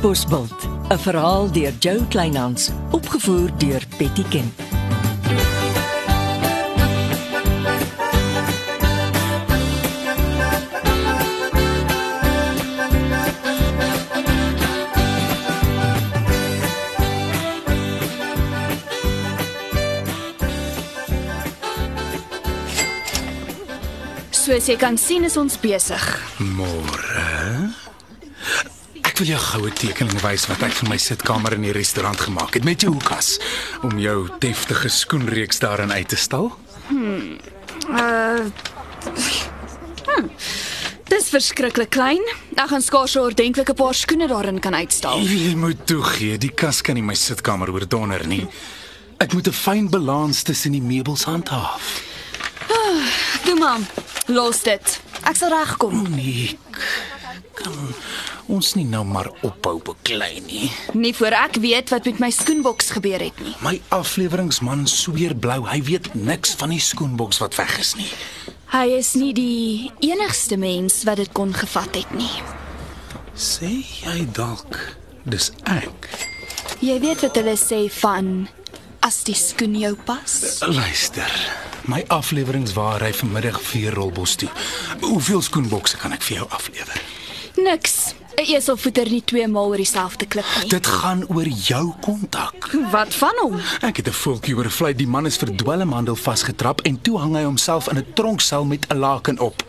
Katbosveld, 'n verhaal deur Jo Kleinhans, opgevoer deur Betty Ken. Soos jy kan sien is ons besig. Môre. Wil jou goue tekening wys wat ek vir my sitkamer in die restaurant gemaak het met jou hoekas om jou deftige skoenreeks daarin uit te stal. Uh hm, Dis verskriklik klein. Ek gaan skaars 'n ordentlike paar skoene daarin kan uitstal. Jy moet toegee, die kas kan nie my sitkamer oordonder nie. Ek moet 'n fyn balans tussen die meubels handhaaf. Toe man, los dit. Ek sal regkom. Nee, kan ons nie nou maar ophou beklei nie. Nie voor ek weet wat met my skoenboks gebeur het nie. My afleweringsman sweer blou, hy weet niks van die skoenboks wat weg is nie. Hy is nie die enigste mens wat dit kon gevat het nie. Sê jy dalk dis ek? Jy weet wat hulle sê van as die skoen jou pas? Luister. My afleweringswaar hy vanmiddag vir Rolbos toe. Hoeveel skoenbokse kan ek vir jou aflewer? Niks. 'n Eselvoeter nie twee maal oor dieselfde klip nie. Dit gaan oor jou kontak. Wat van hom? Ek het 'n voeltjie oor vlei die man is vir dwelmhandel vasgetrap en toe hang hy homself in 'n tronksel met 'n laken op.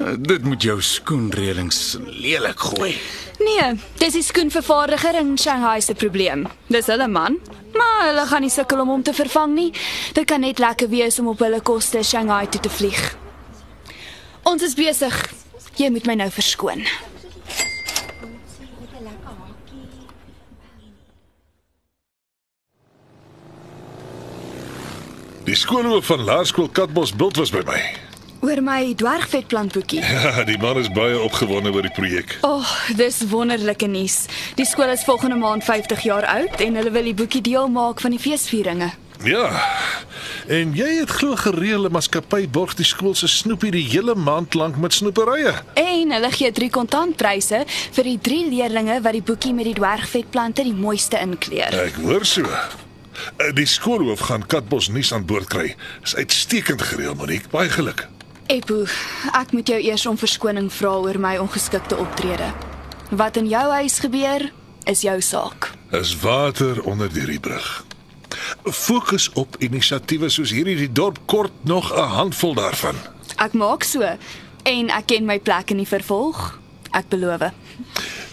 Uh, dit moet jou skoenreëlings lelik gooi. Nee, dis die skoenvervaardiger in Shanghai se probleem. Dis hulle man, maar hulle gaan nie sukkel om hom te vervang nie. Dit kan net lekker wees om op hulle koste Shanghai toe te vlieg. Ons is besig. Jy moet my nou verskoon. Skoolhoof van Laerskool Katbos Bult was by my. Oor my dwergvetplantboekie. Ja, die man is baie opgewonde oor die projek. O, oh, dis wonderlike nuus. Die skool is volgende maand 50 jaar oud en hulle wil die boekie deel maak van die feesvieringe. Ja. En jy het glo gereël 'n maatskappy borg die skool se snoepie die hele maand lank met snoeperye. En hulle gee drie kontantpryse vir die drie leerdlinge wat die boekie met die dwergvetplante die mooiste inkleur. Ek hoor so. Eh, Die skoolhoof gaan Katbos nuus aan boord kry. Is uitstekend gereël, Monique. Baie geluk. Epo, ek moet jou eers om verskoning vra oor my ongeskikte optrede. Wat in jou huis gebeur, is jou saak. Is water onder die riebrug. Fokus op inisiatiewe soos hierdie die dorp kort nog 'n handvol daarvan. Ek maak so en ek ken my plek in die vervolg. Ek beloof.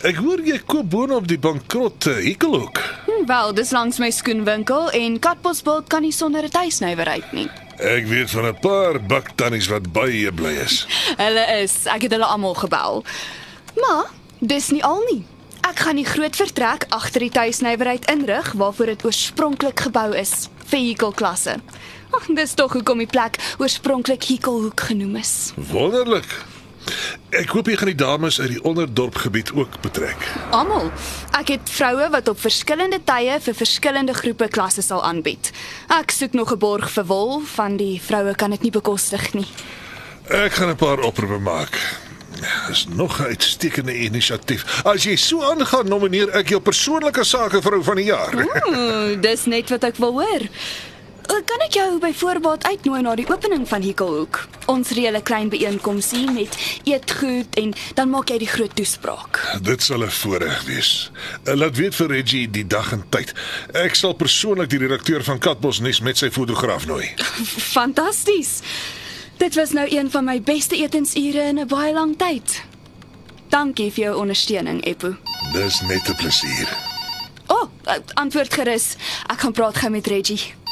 Ek hoor jy koop boonop die bankrot uh, Hikkelhoek. Hm, Wel, dis langs my skoenwinkel en Katbosveld kan nie sonder 'n tuisnywerheid nie. Ek weet van 'n paar baktannies wat baie bly is. Hulle is, ek het hulle almal gebel. Maar dis nie al nie. Ek gaan die groot vertrek agter die tuisnywerheid inrig waarvoor dit oorspronklik gebou is, vehikelklasse. Ag, dis tog hoekom die plek oorspronklik Hikkelhoek genoem is. Wonderlik. Ek hoop jy gaan die dames uit die onderdorpgebied ook betrek. Almal. Ek het vroue wat op verskillende tye vir verskillende groepe klasse sal aanbied. Ek soek nog 'n borg vir wol, van die vroue kan dit nie bekostig nie. Ek gaan 'n paar oproepe maak. Dis nog 'n uitstekende inisiatief. As jy so aangaan, nomineer ek jou persoonlike sakevrou van die jaar. Ooh, dis net wat ek wil hoor. Uh, Kan ek jou byvoorbeeld uitnooi na die opening van Hikkelhoek? Ons reële klein byeenkomsie met eetgoed en dan maak jy die groot toespraak. Dit sal 'n voorreg wees. Eh, Laat weet vir Reggie die dag en tyd. Ek sal persoonlik die redakteur van Katbos nuus met sy fotograaf nooi. Fantasties. Dit was nou een van my beste etensure in 'n baie lang tyd. Dankie vir jou ondersteuning, Eppo. Dis net 'n plesier. O, oh, antwoord gerus. Ek gaan praat gou met Reggie.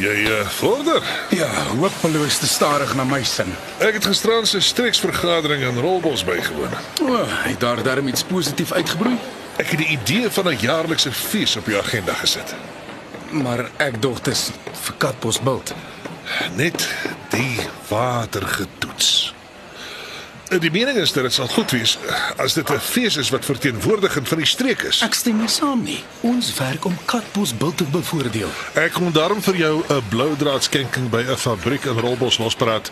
Jy uh, vorder. Ja, hopeloos te stadig na my sin. Ek het gisteraan se streeksvergadering in Rolbos bygewoon. O, het daar darm iets positief uitgebroei? Ek het die idee van 'n jaarlikse fees op die agenda gesit. Maar ek dog dit is vir Katbos Bult. Net die water getoets. Die mening is dat dit sal goed wees as dit 'n fees is wat verteenwoordigend van die streek is. Ek stem nie saam nie. Ons werk om Katbos Bult te bevoordeel. Ek kom daarom vir jou 'n blou draad skenking by 'n fabriek in Rolbos lospraat.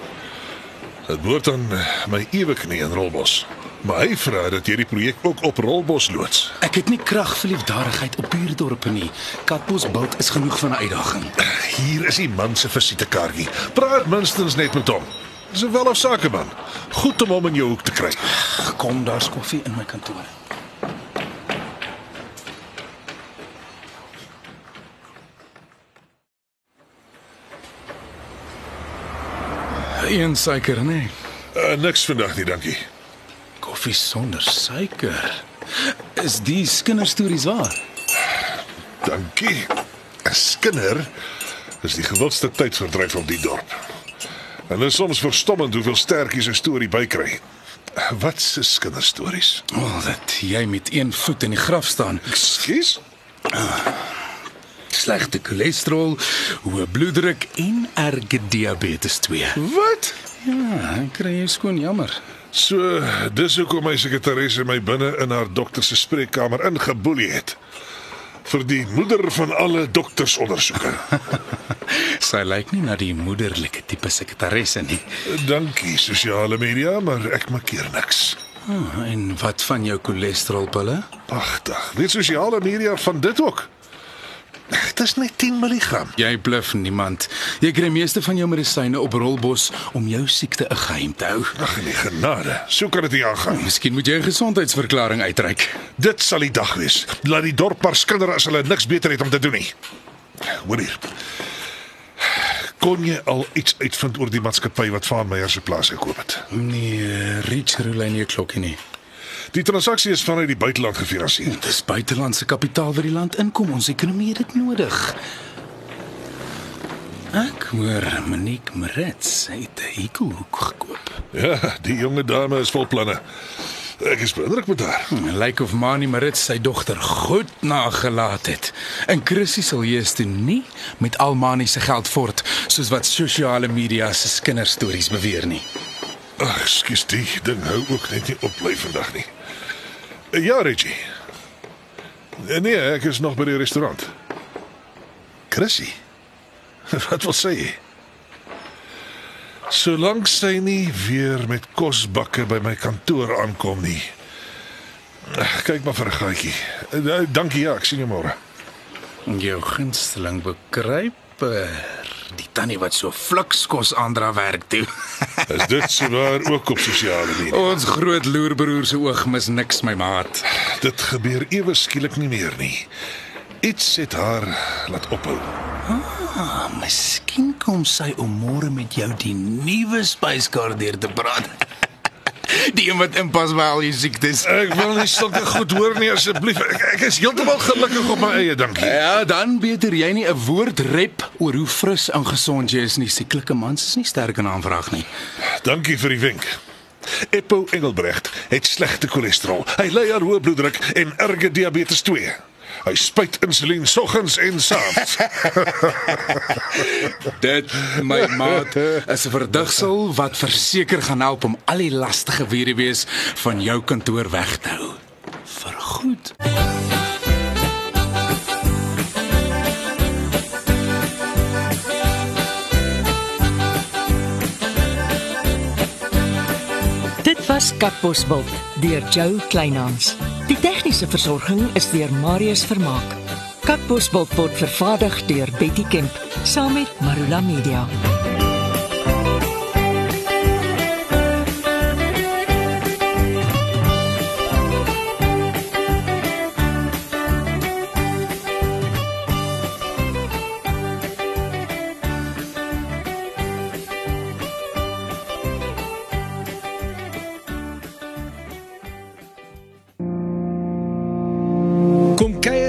Dit behoort aan eh, my ewe knie in Rolbos. Maar hy vra dat jy die projek ook op Rolbos loods. Ek het nie krag vir liefdadigheid op buurdorpe nie. Katbosbult is genoeg van 'n uitdaging. Hier is die man se visitekaartjie. Praat minstens net met hom. Dis 'n wel of sakeman. Goed om hom in jou hoek te kry. Kom, daar's koffie in my kantoor. Een suiker, nee. Uh, niks vandag nie, dankie. Koffie sonder suiker. Is die kinderstories waar? Dankie. 'n Skinder is die gewildste tydsverdryf op die dorp. En dit is soms verstommend hoeveel sterkies 'n storie bykry. Wat se kinderstories? O, oh, dat jy met een voet in die graf staan. Ekskuus? Slegte cholesterol, hoë bloeddruk en erge diabetes 2. Wat? Ja, kry jou skoon jammer. So, dis hoekom my sekretaresse my binne in haar dokter se spreekkamer ingeboelie het. Vir die moeder van alle doktersondersoeke. Sy lyk nie na die moederlike tipe sekretaresse nie. Dankie sosiale media, maar ek maak keer niks. Oh, en wat van jou cholesterolpille? Agtig, weet sosiale media van dit ook. Dit is net 10 mg. Jy bluf niemand. Jy kry meeste van jou medisyne op Rolbos om jou siekte 'n geheim te hou. Ag nee, genade. So kan dit nie aangaan. Miskien moet jy 'n gesondheidsverklaring uitreik. Dit sal die dag wees. Laat die dorp maar skinder as hulle niks beter het om te doen nie. Hoor hier. Kon jy al iets uitvind oor die maatskappy wat Van Meyer se plaas gekoop het? Nee, Rich Rulyn nie klokkie nie. Die transaksie is vanuit die buiteland gefinansier. Dis buitelandse kapitaal wat die land inkom. Ons ekonomie het dit nodig. Ek hoor Monique Marits het 'n hekelhoek gekoop. Ja, die jonge dame is vol planne. Ek is beïndruk met haar. Lyk like of Mani Marits sy dogter goed nagelaat het. En Chrissy sal eers toe nie met al Mani se geld voort soos wat sosiale media se kinderstories beweer nie. Ag, skus die ding hou ook net nie op bly vandag nie. Ja, Reggie. Nee, ek is nog by die restaurant. Chrissy. Wat wil sy? Solank sy nie weer met kosbakke by my kantoor aankom nie. Kyk maar vir 'n gaatjie. Dankie ja, ek sien jou môre. Jou gunsteling bekruiper. Die tannie wat so fliks kos aandra werk toe. Is dit souwaar ook op sosiale media? Ons groot loerbroer se oog mis niks my maat. Dit gebeur ewe skielik nie meer nie. Iets het haar laat ophou. Ah, miskien kom sy om môre met jou die nuwe spyskaart deur te praat. Die een wat inpas by al die siektes. Ek wil nie sulke goed hoor nie asseblief. Ek, ek is heeltemal gelukkig op my eie, dankie. Ja, dan beter jy nie 'n woord rep oor hoe fris en gesond jy is nie. Sieklike mans is nie sterk in aanvraag nie. Dankie vir die wenk. Eppo Engelbrecht het slegte cholesterol. Hy ly aan hoë bloeddruk en erge diabetes 2. Hy spuit insulien soggens en saans. Dit my maat is 'n verdigsel wat verseker gaan help om al die lastige wees van jou kantoor weg te hou. Vergoed. Dit was Katbosveld deur Jo Kleinhans. Die tegniese versorging is deur Marius Vermaak. Katbosveld word vervaardig deur Betty Kemp saam met Marula Media.